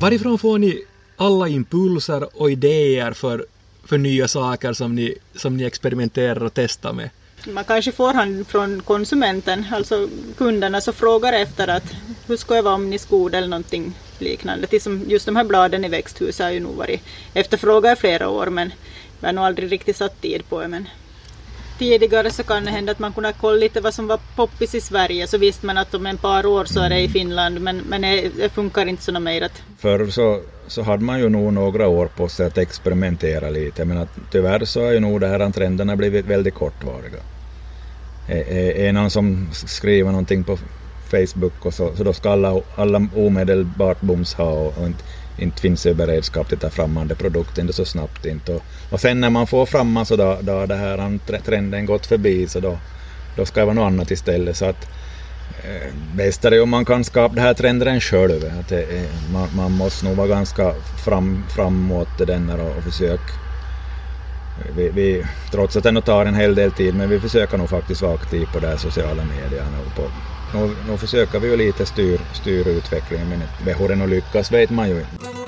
Varifrån får ni alla impulser och idéer för, för nya saker som ni, som ni experimenterar och testar med? Man kanske får han från konsumenten, alltså kunderna, som frågar efter att hur ska jag vara om ni skod eller någonting liknande. Just de här bladen i växthuset har ju nog varit efterfrågade i flera år men vi har nog aldrig riktigt satt tid på det. Men tidigare så kan det hända att man kunde kolla lite vad som var poppis i Sverige så visste man att om en par år så är det i Finland men, men det, funkar inte så mer att Förr så, så hade man ju nog några år på sig att experimentera lite men att tyvärr så har ju nog de här trenderna blivit väldigt kortvariga. Är, är, är någon som skriver någonting på Facebook och så, så då ska alla, alla omedelbart bums ha och, och inte, inte finns det beredskap till att ta fram den produkten så snabbt inte. Och, och sen när man får fram så då, då det här trenden gått förbi så då, då ska det vara något annat istället. Så att, eh, bäst är det om man kan skapa den här trenden själv. Att det, man, man måste nog vara ganska fram, framåt den och, och försöka vi, vi, trots att det tar en hel del tid, men vi försöker nog faktiskt vara aktiva på de sociala medierna. På, nu, nu försöker vi ju lite styra styr utvecklingen, men hur det nu lyckas vet man ju inte.